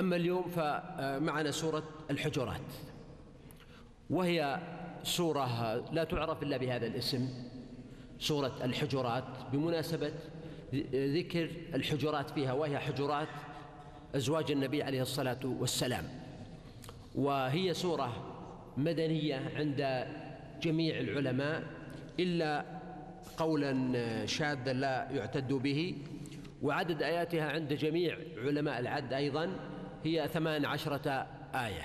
أما اليوم فمعنا سورة الحجرات وهي سورة لا تعرف إلا بهذا الاسم سورة الحجرات بمناسبة ذكر الحجرات فيها وهي حجرات أزواج النبي عليه الصلاة والسلام. وهي سورة مدنية عند جميع العلماء إلا قولا شاذا لا يعتد به وعدد آياتها عند جميع علماء العد أيضا. هي ثمان عشرة آية.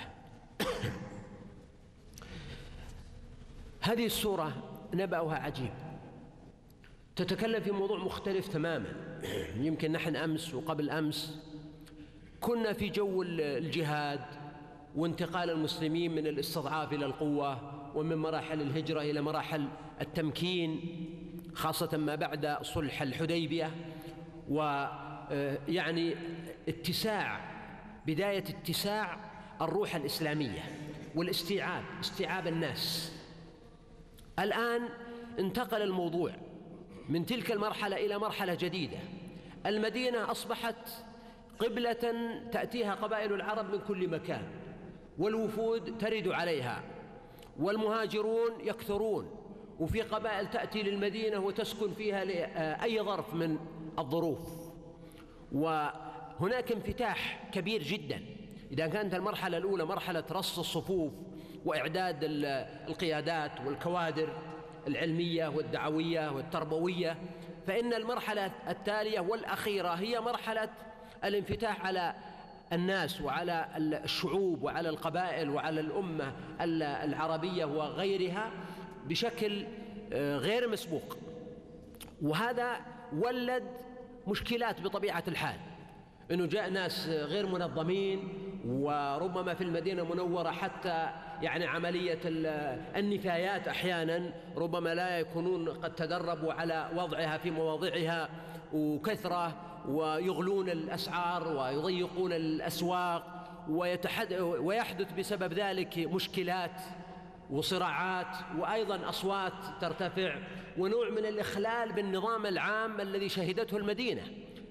هذه السورة نبأها عجيب. تتكلم في موضوع مختلف تماما. يمكن نحن أمس وقبل أمس كنا في جو الجهاد وانتقال المسلمين من الاستضعاف إلى القوة ومن مراحل الهجرة إلى مراحل التمكين خاصة ما بعد صلح الحديبية. ويعني اتساع بداية اتساع الروح الإسلامية والاستيعاب استيعاب الناس. الآن انتقل الموضوع من تلك المرحلة إلى مرحلة جديدة. المدينة أصبحت قبلة تأتيها قبائل العرب من كل مكان والوفود ترد عليها والمهاجرون يكثرون وفي قبائل تأتي للمدينة وتسكن فيها لأي ظرف من الظروف. و هناك انفتاح كبير جدا. إذا كانت المرحلة الأولى مرحلة رص الصفوف وإعداد القيادات والكوادر العلمية والدعوية والتربوية فإن المرحلة التالية والأخيرة هي مرحلة الانفتاح على الناس وعلى الشعوب وعلى القبائل وعلى الأمة العربية وغيرها بشكل آه، غير مسبوق. وهذا ولد مشكلات بطبيعة الحال. إنه جاء ناس غير منظمين وربما في المدينة المنورة حتى يعني عملية النفايات أحيانا ربما لا يكونون قد تدربوا على وضعها في مواضعها وكثرة ويغلون الأسعار ويضيقون الأسواق ويحدث بسبب ذلك مشكلات وصراعات وأيضا أصوات ترتفع ونوع من الإخلال بالنظام العام الذي شهدته المدينة.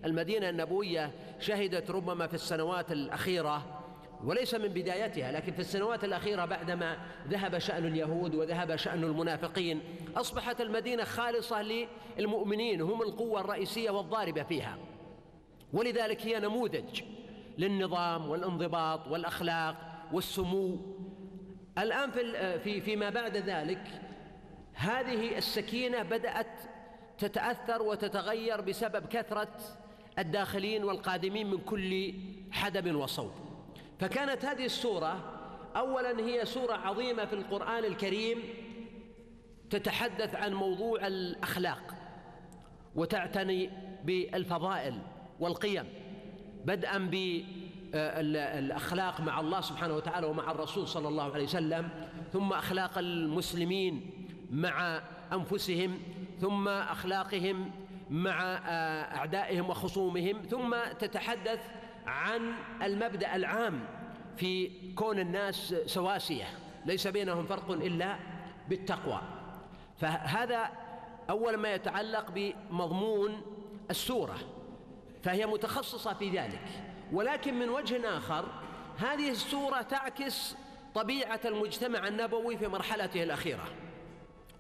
المدينة النبوية شهدت ربما في السنوات الأخيرة وليس من بدايتها لكن في السنوات الأخيرة بعدما ذهب شأن اليهود وذهب شأن المنافقين أصبحت المدينة خالصة للمؤمنين هم القوة الرئيسية والضاربة فيها. ولذلك هي نموذج للنظام والانضباط والأخلاق والسمو. الآن في في فيما بعد ذلك هذه السكينة بدأت تتأثر وتتغير بسبب كثرة الداخلين والقادمين من كل حدب وصوب. فكانت هذه السورة أولا هي سورة عظيمة في القرآن الكريم تتحدث عن موضوع الأخلاق وتعتني بالفضائل والقيم بدءا بالأخلاق مع الله سبحانه وتعالى ومع الرسول صلى الله عليه وسلم ثم أخلاق المسلمين مع أنفسهم ثم أخلاقهم مع آه، أعدائهم وخصومهم ثم تتحدث عن المبدأ العام في كون الناس سواسية ليس بينهم فرق إلا بالتقوى. فهذا أول ما يتعلق بمضمون السورة فهي متخصصة في ذلك. ولكن من وجه آخر هذه السورة تعكس طبيعة المجتمع النبوي في مرحلته الأخيرة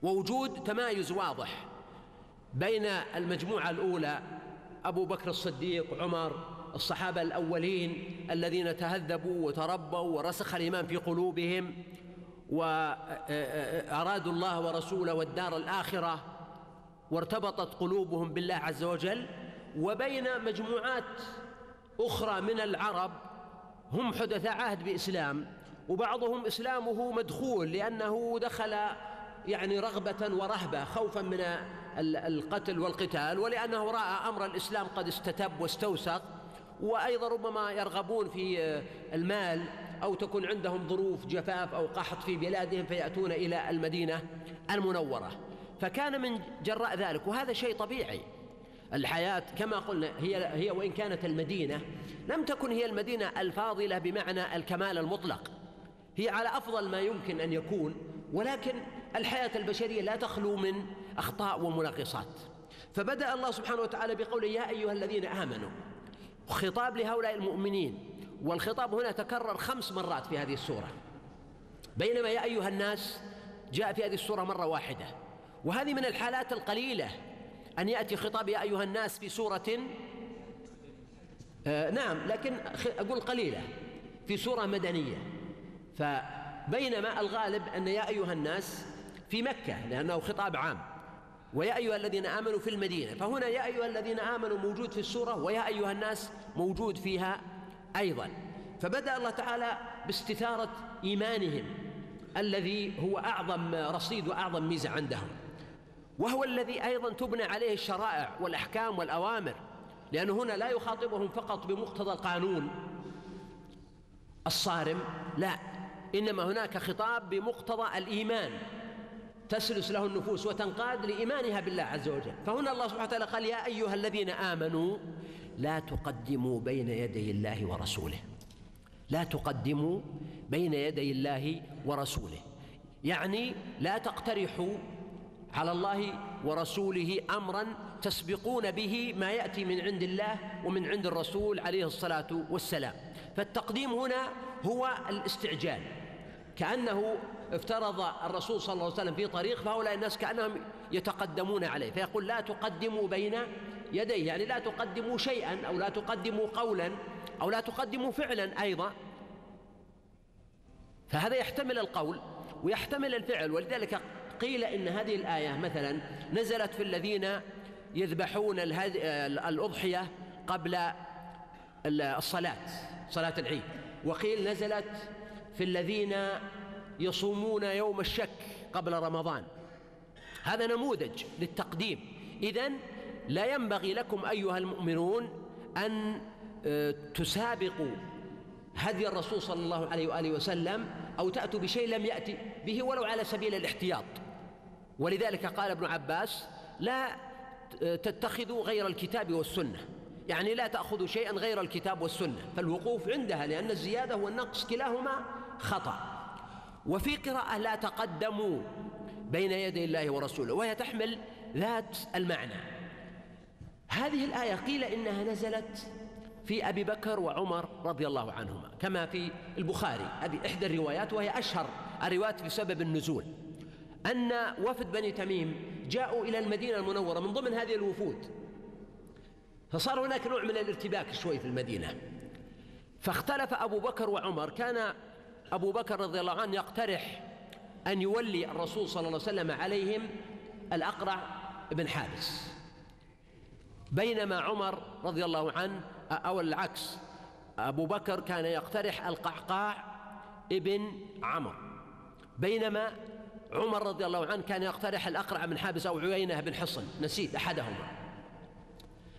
ووجود تمايز واضح بين المجموعة الأولى أبو بكر الصديق عمر الصحابة الأولين الذين تهذبوا وتربوا ورسخ الإيمان في قلوبهم وأرادوا الله ورسوله والدار الآخرة وارتبطت قلوبهم بالله عز وجل. وبين مجموعات أخرى من العرب هم حدثاء عهد بإسلام وبعضهم إسلامه مدخول لأنه دخل يعني رغبة ورهبة خوفا من القتل والقتال ولأنه رأى أمر الإسلام قد استتب واستوسق وأيضا ربما يرغبون في المال أو تكون عندهم ظروف جفاف أو قحط في بلادهم فيأتون إلى المدينة المنورة. فكان من جراء ذلك وهذا شيء طبيعي. الحياة كما قلنا هي هي وإن كانت المدينة لم تكن هي المدينة الفاضلة بمعنى الكمال المطلق. هي على أفضل ما يمكن أن يكون ولكن الحياة البشرية لا تخلو من أخطاء ومناقصات. فبدأ الله سبحانه وتعالى بقوله يا أيها الذين آمنوا خطاب لهؤلاء المؤمنين. والخطاب هنا تكرر خمس مرات في هذه السورة. بينما يا أيها الناس جاء في هذه السورة مرة واحدة. وهذه من الحالات القليلة أن يأتي خطاب يا أيها الناس في سورة آه نعم لكن أقول قليلة في سورة مدنية. فبينما الغالب أن يا أيها الناس في مكة لأنه خطاب عام. ويا أيها الذين آمنوا في المدينة. فهنا يا أيها الذين آمنوا موجود في السورة ويا أيها الناس موجود فيها أيضا. فبدأ الله تعالى باستثارة إيمانهم الذي هو أعظم رصيد وأعظم ميزة عندهم. وهو الذي أيضا تبنى عليه الشرائع والأحكام والأوامر لأنه هنا لا يخاطبهم فقط بمقتضى القانون الصارم لا. إنما هناك خطاب بمقتضى الإيمان. تسلس له النفوس وتنقاد لإيمانها بالله عز وجل. فهنا الله سبحانه وتعالى قال يا أيها الذين آمنوا لا تقدموا بين يدي الله ورسوله. لا تقدموا بين يدي الله ورسوله. يعني لا تقترحوا على الله ورسوله امرا تسبقون به ما يأتي من عند الله ومن عند الرسول عليه الصلاة والسلام. فالتقديم هنا هو الاستعجال. كأنه افترض الرسول صلى الله عليه وسلم في طريق فهؤلاء الناس كأنهم يتقدمون عليه فيقول لا تقدموا بين يديه يعني لا تقدموا شيئا أو لا تقدموا قولا أو لا تقدموا فعلا أيضا. فهذا يحتمل القول ويحتمل الفعل ولذلك قيل إن هذه الآية مثلا نزلت في الذين يذبحون الأضحية قبل الصلاة صلاة العيد. وقيل نزلت في الذين يصومون يوم الشك قبل رمضان. هذا نموذج للتقديم. إذن لا ينبغي لكم أيها المؤمنون أن آه، تسابقوا هدي الرسول صلى الله عليه وآله وسلم أو تأتوا بشيء لم يأتي به ولو على سبيل الاحتياط. ولذلك قال ابن عباس لا تتخذوا غير الكتاب والسنة. يعني لا تاخذوا شيئا غير الكتاب والسنة فالوقوف عندها لأن الزيادة والنقص كلاهما خطأ. وفي قراءة لا تقدموا بين يدي الله ورسوله وهي تحمل ذات المعنى. هذه الآية قيل إنها نزلت في أبي بكر وعمر رضي الله عنهما كما في البخاري. هذه إحدى الروايات وهي أشهر الروايات بسبب النزول. أن وفد بني تميم جاءوا إلى المدينة المنورة من ضمن هذه الوفود. فصار هناك نوع من الارتباك شوي في المدينة. فاختلف أبو بكر وعمر. كان أبو بكر رضي الله عنه يقترح أن يولي الرسول صلى الله عليه وسلم عليهم الأقرع بن حابس. بينما عمر رضي الله عنه أو العكس أبو بكر كان يقترح القعقاع ابن عمرو بينما عمر رضي الله عنه كان يقترح الأقرع من حابس أو عيينة بن حصن. نسيت أحدهما.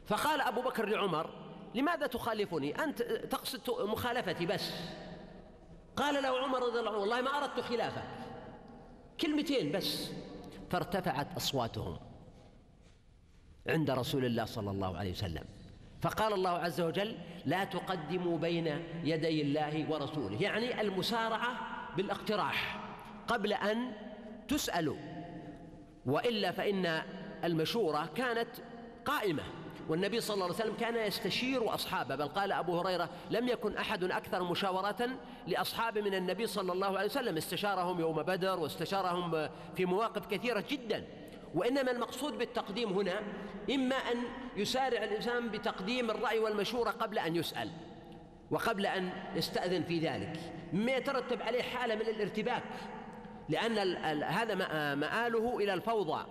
فقال أبو بكر لعمر لماذا تخالفني؟ أنت تقصد مخالفتي بس. قال له عمر رضي الله عنه والله ما أردت خلافك. كلمتين بس. فارتفعت أصواتهم عند رسول الله صلى الله عليه وسلم. فقال الله عز وجل لا تقدموا بين يدي الله ورسوله. يعني المسارعة بالاقتراح قبل أن تسأل وإلا فإن المشورة كانت قائمة. والنبي صلى الله عليه وسلم كان يستشير أصحابه بل قال أبو هريرة لم يكن أحد أكثر مشاورة لأصحابه من النبي صلى الله عليه وسلم. استشارهم يوم بدر واستشارهم في مواقف كثيرة جدا. وإنما المقصود بالتقديم هنا إما أن يسارع الإنسان بتقديم الرأي والمشورة قبل أن يسأل وقبل أن يستأذن في ذلك مما يترتب عليه حالة من الارتباك لأن هذا مآله إلى الفوضى.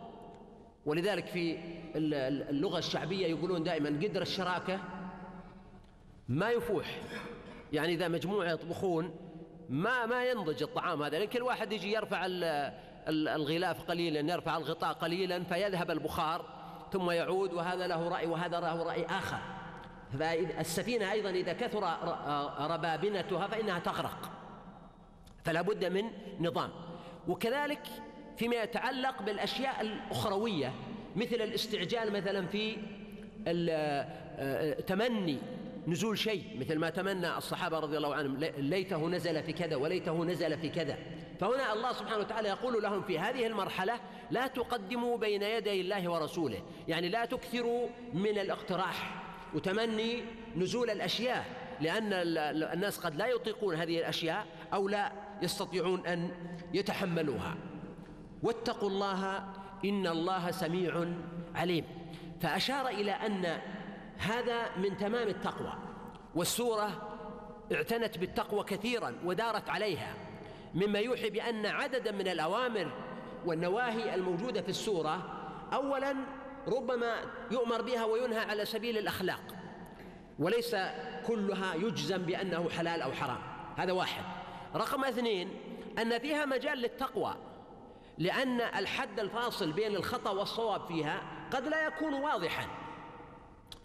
ولذلك في اللغة الشعبية يقولون دائما قدر الشراكة ما يفوح. يعني إذا مجموعة يطبخون ما ما ينضج الطعام هذا لكن الواحد يجي يرفع الغلاف قليلا يرفع الغطاء قليلا فيذهب البخار ثم يعود وهذا له رأي وهذا له رأي آخر. فالسفينة أيضا إذا كثر ربابنتها فإنها تغرق. فلا بد من نظام. وكذلك فيما يتعلق بالأشياء الأخروية مثل الاستعجال مثلا في تمني نزول شيء مثل ما تمنى الصحابة رضي الله عنهم ليته نزل في كذا وليته نزل في كذا. فهنا الله سبحانه وتعالى يقول لهم في هذه المرحلة لا تقدموا بين يدي الله ورسوله. يعني لا تكثروا من الاقتراح وتمني نزول الأشياء لأن الناس قد لا يطيقون هذه الأشياء أو لا يستطيعون أن يتحملوها. واتقوا الله إن الله سميع عليم. فأشار إلى أن هذا من تمام التقوى والسورة اعتنت بالتقوى كثيرا ودارت عليها مما يوحي بأن عددا من الأوامر والنواهي الموجودة في السورة أولا ربما يؤمر بها وينهى على سبيل الأخلاق وليس كلها يجزم بأنه حلال أو حرام هذا واحد. رقم اثنين أن فيها مجال للتقوى لأن الحد الفاصل بين الخطأ والصواب فيها قد لا يكون واضحا.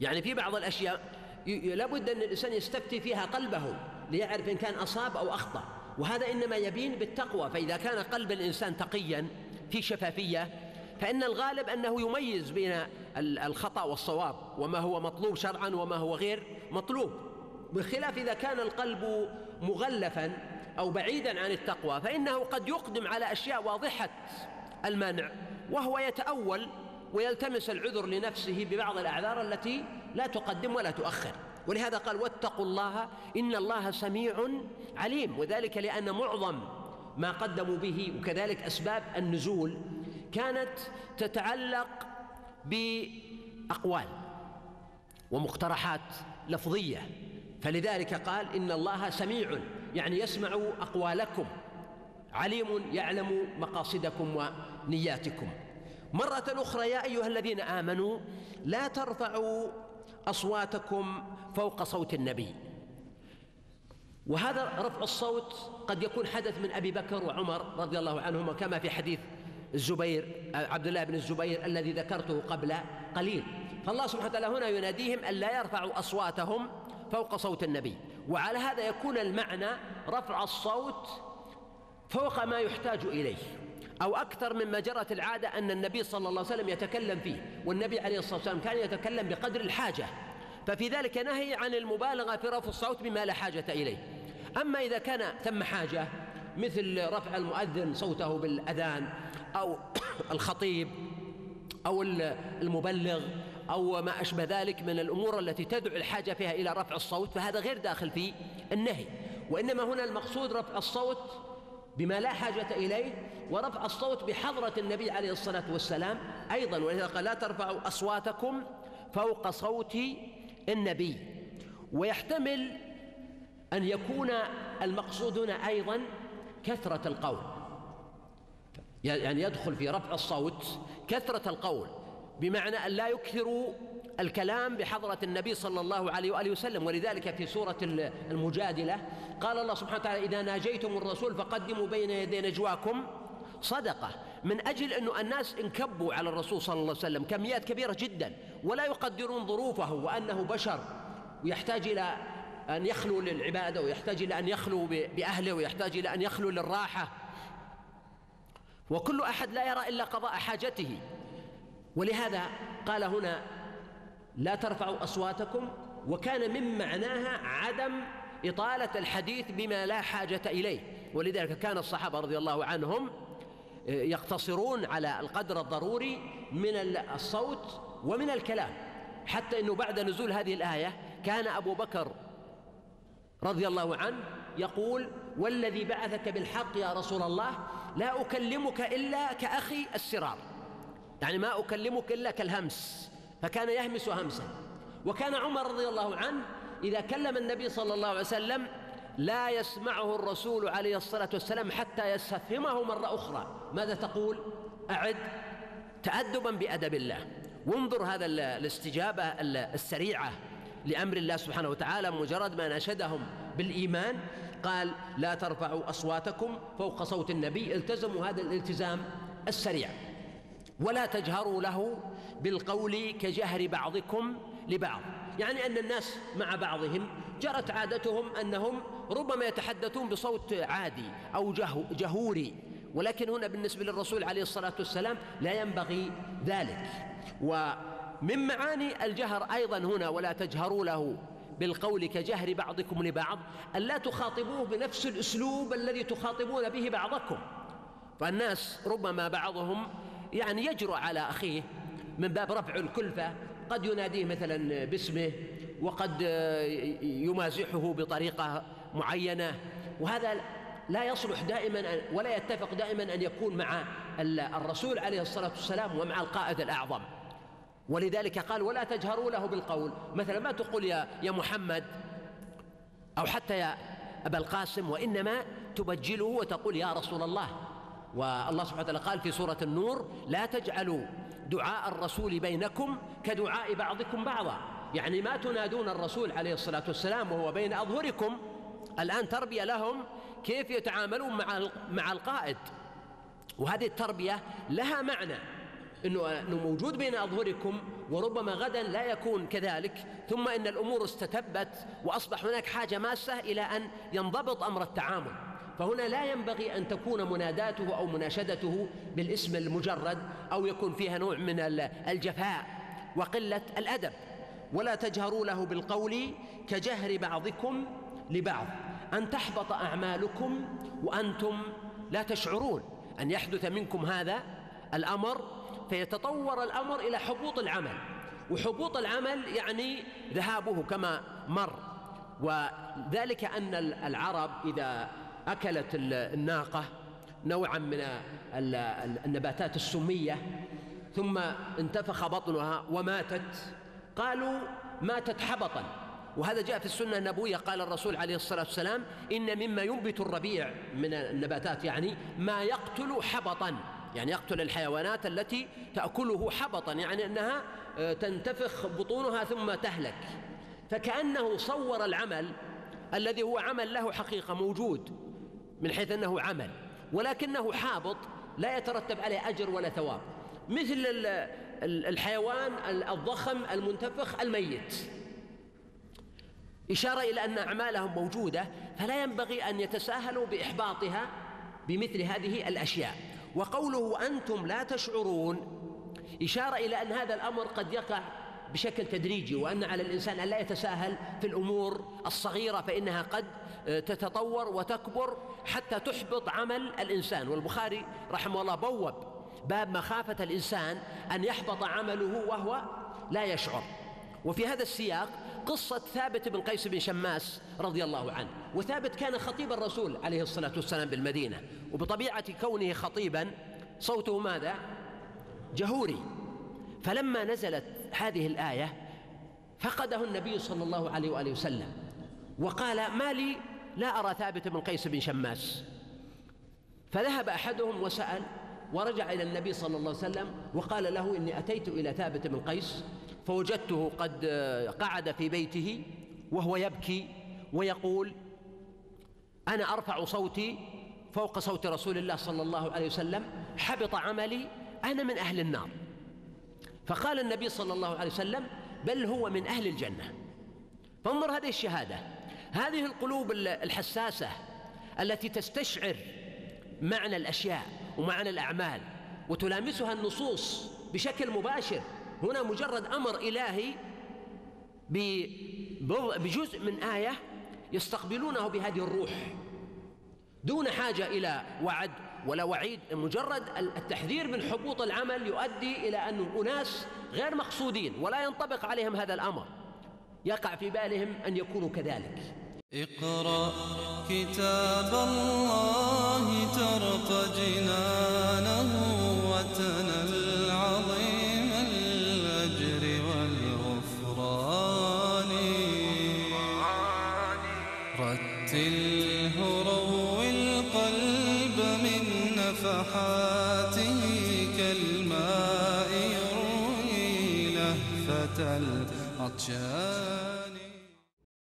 يعني في بعض الأشياء لابد أن الإنسان يستفتي فيها قلبه ليعرف إن كان أصاب أو أخطأ. وهذا إنما يبين بالتقوى فإذا كان قلب الإنسان تقيا في شفافية فإن الغالب أنه يميز بين الخطأ والصواب وما هو مطلوب شرعا وما هو غير مطلوب. بخلاف إذا كان القلب مغلفا أو بعيدا عن التقوى فإنه قد يقدم على أشياء واضحة المانع وهو يتأول ويلتمس العذر لنفسه ببعض الأعذار التي لا تقدم ولا تؤخر. ولهذا قال واتقوا الله إن الله سميع عليم. وذلك لأن معظم ما قدموا به وكذلك أسباب النزول كانت تتعلق بأقوال ومقترحات لفظية. فلذلك قال إن الله سميع يعني يسمع أقوالكم. عليم يعلم مقاصدكم ونياتكم. مرة أخرى يا أيها الذين آمنوا لا ترفعوا أصواتكم فوق صوت النبي. وهذا رفع الصوت قد يكون حدث من أبي بكر وعمر رضي الله عنهما كما في حديث الزبير عبد الله بن الزبير الذي ذكرته قبل قليل. فالله سبحانه وتعالى هنا يناديهم أن لا يرفعوا أصواتهم فوق صوت النبي. وعلى هذا يكون المعنى رفع الصوت فوق ما يحتاج إليه أو أكثر مما جرت العادة أن النبي صلى الله عليه وسلم يتكلم فيه والنبي عليه الصلاة والسلام كان يتكلم بقدر الحاجة ففي ذلك نهي عن المبالغة في رفع الصوت بما لا حاجة إليه. أما إذا كان ثم حاجة مثل رفع المؤذن صوته بالأذان أو الخطيب أو المبلغ أو ما أشبه ذلك من الأمور التي تدعو الحاجة فيها إلى رفع الصوت فهذا غير داخل في النهي. وإنما هنا المقصود رفع الصوت بما لا حاجة إليه ورفع الصوت بحضرة النبي عليه الصلاة والسلام أيضا. ولذا قال لا ترفعوا أصواتكم فوق صوت النبي. ويحتمل أن يكون المقصود هنا أيضا كثرة القول. يعني يدخل في رفع الصوت كثرة القول. بمعنى أن لا يكثروا الكلام بحضرة النبي صلى الله عليه وآله وسلم ولذلك في سورة المجادلة قال الله سبحانه وتعالى إذا ناجيتم الرسول فقدموا بين يدي نجواكم. صدقة. من أجل أنه الناس انكبوا على الرسول صلى الله عليه وسلم كميات كبيرة جدا ولا يقدرون ظروفه وأنه بشر ويحتاج إلى أن يخلو للعبادة ويحتاج إلى أن يخلو بأهله ويحتاج إلى أن يخلو للراحة. وكل أحد لا يرى إلا قضاء حاجته. ولهذا قال هنا لا ترفعوا أصواتكم وكان من معناها عدم إطالة الحديث بما لا حاجة إليه ولذلك كان الصحابة رضي الله عنهم آه، يقتصرون على القدر الضروري من الصوت ومن الكلام حتى إنه بعد نزول هذه الآية كان أبو بكر رضي الله عنه يقول والذي بعثك بالحق يا رسول الله لا أكلمك إلا كأخي السرار. يعني ما أكلمك إلا كالهمس فكان يهمس همسا. وكان عمر رضي الله عنه إذا كلم النبي صلى الله عليه وسلم لا يسمعه الرسول عليه الصلاة والسلام حتى يستفهمه مرة أخرى. ماذا تقول؟ أعد تأدبا بأدب الله. وانظر هذا الاستجابة السريعة لأمر الله سبحانه وتعالى مجرد ما نشدهم بالإيمان. قال لا ترفعوا أصواتكم فوق صوت النبي التزموا هذا الالتزام السريع. ولا تجهروا له بالقول كجهر بعضكم لبعض. يعني أن الناس مع بعضهم جرت عادتهم أنهم ربما يتحدثون بصوت عادي أو جهوري. ولكن هنا بالنسبة للرسول عليه الصلاة والسلام لا ينبغي ذلك. ومن معاني الجهر أيضا هنا ولا تجهروا له بالقول كجهر بعضكم لبعض أن لا تخاطبوه بنفس الأسلوب الذي تخاطبون به بعضكم. فالناس ربما بعضهم يعني يجرؤ على أخيه من باب رفع الكلفة قد يناديه مثلا باسمه وقد يمازحه بطريقة معينة وهذا لا يصلح دائما ولا يتفق دائما أن يكون مع الرسول عليه الصلاة والسلام ومع القائد الأعظم. ولذلك قال ولا تجهروا له بالقول. مثلا ما تقول يا يا محمد أو حتى يا أبا القاسم وإنما تبجله وتقول يا رسول الله. والله سبحانه وتعالى قال في سورة النور لا تجعلوا دعاء الرسول بينكم كدعاء بعضكم بعضا. يعني ما تنادون الرسول عليه الصلاة والسلام وهو بين أظهركم. الآن تربية لهم كيف يتعاملون مع مع القائد. وهذه التربية لها معنى إنه إنه موجود بين أظهركم وربما غدا لا يكون كذلك. ثم إن الأمور استتبت وأصبح هناك حاجة ماسة إلى أن ينضبط أمر التعامل. فهنا لا ينبغي أن تكون مناداته أو مناشدته بالاسم المجرد أو يكون فيها نوع من الجفاء وقلة الأدب. ولا تجهروا له بالقول كجهر بعضكم لبعض. أن تحبط أعمالكم وأنتم لا تشعرون. أن يحدث منكم هذا الأمر فيتطور الأمر إلى حبوط العمل. وحبوط العمل يعني ذهابه كما مر. وذلك أن العرب إذا أكلت الناقة نوعا من النباتات السمية ثم انتفخ بطنها وماتت. قالوا ماتت حبطا. وهذا جاء في السنة النبوية. قال الرسول عليه الصلاة والسلام إن مما ينبت الربيع من النباتات يعني ما يقتل حبطا. يعني يقتل الحيوانات التي تأكله حبطا يعني أنها آه، تنتفخ بطونها ثم تهلك. فكأنه صور العمل الذي هو عمل له حقيقة موجود. من حيث أنه عمل ولكنه حابط لا يترتب عليه أجر ولا ثواب مثل الحيوان الضخم المنتفخ الميت. إشارة إلى أن أعمالهم موجودة فلا ينبغي أن يتساهلوا بإحباطها بمثل هذه الأشياء. وقوله أنتم لا تشعرون إشارة إلى أن هذا الأمر قد يقع بشكل تدريجي وأن على الإنسان أن لا يتساهل في الأمور الصغيرة فإنها قد تتطور وتكبر حتى تحبط عمل الإنسان. والبخاري رحمه الله بوب باب مخافة الإنسان أن يحبط عمله وهو لا يشعر. وفي هذا السياق قصة ثابت بن قيس بن شماس رضي الله عنه. وثابت كان خطيب الرسول عليه الصلاة والسلام بالمدينة وبطبيعة كونه خطيبا صوته ماذا؟ جهوري. فلما نزلت هذه الآية فقده النبي صلى الله عليه وآله وسلم وقال ما لي لا أرى ثابت بن قيس بن شماس. فذهب أحدهم وسأل ورجع إلى النبي صلى الله عليه وسلم وقال له إني أتيت إلى ثابت بن قيس فوجدته قد قعد في بيته وهو يبكي ويقول أنا أرفع صوتي فوق صوت رسول الله صلى الله عليه وسلم حبط عملي أنا من أهل النار. فقال النبي صلى الله عليه وسلم بل هو من أهل الجنة. فانظر هذه الشهادة. هذه القلوب الحساسة التي تستشعر معنى الأشياء ومعنى الأعمال وتلامسها النصوص بشكل مباشر. هنا مجرد أمر إلهي بجزء من آية يستقبلونه بهذه الروح دون حاجة إلى وعد ولا وعيد. مجرد التحذير من حبوط العمل يؤدي إلى أن أناس غير مقصودين ولا ينطبق عليهم هذا الأمر. يقع في بالهم أن يكونوا كذلك. اقرأ كتاب الله ترق جنانه وتنل عظيم الأجر والغفران. رتله روي القلب من نفحاته كالماء يروي لهفة العطشان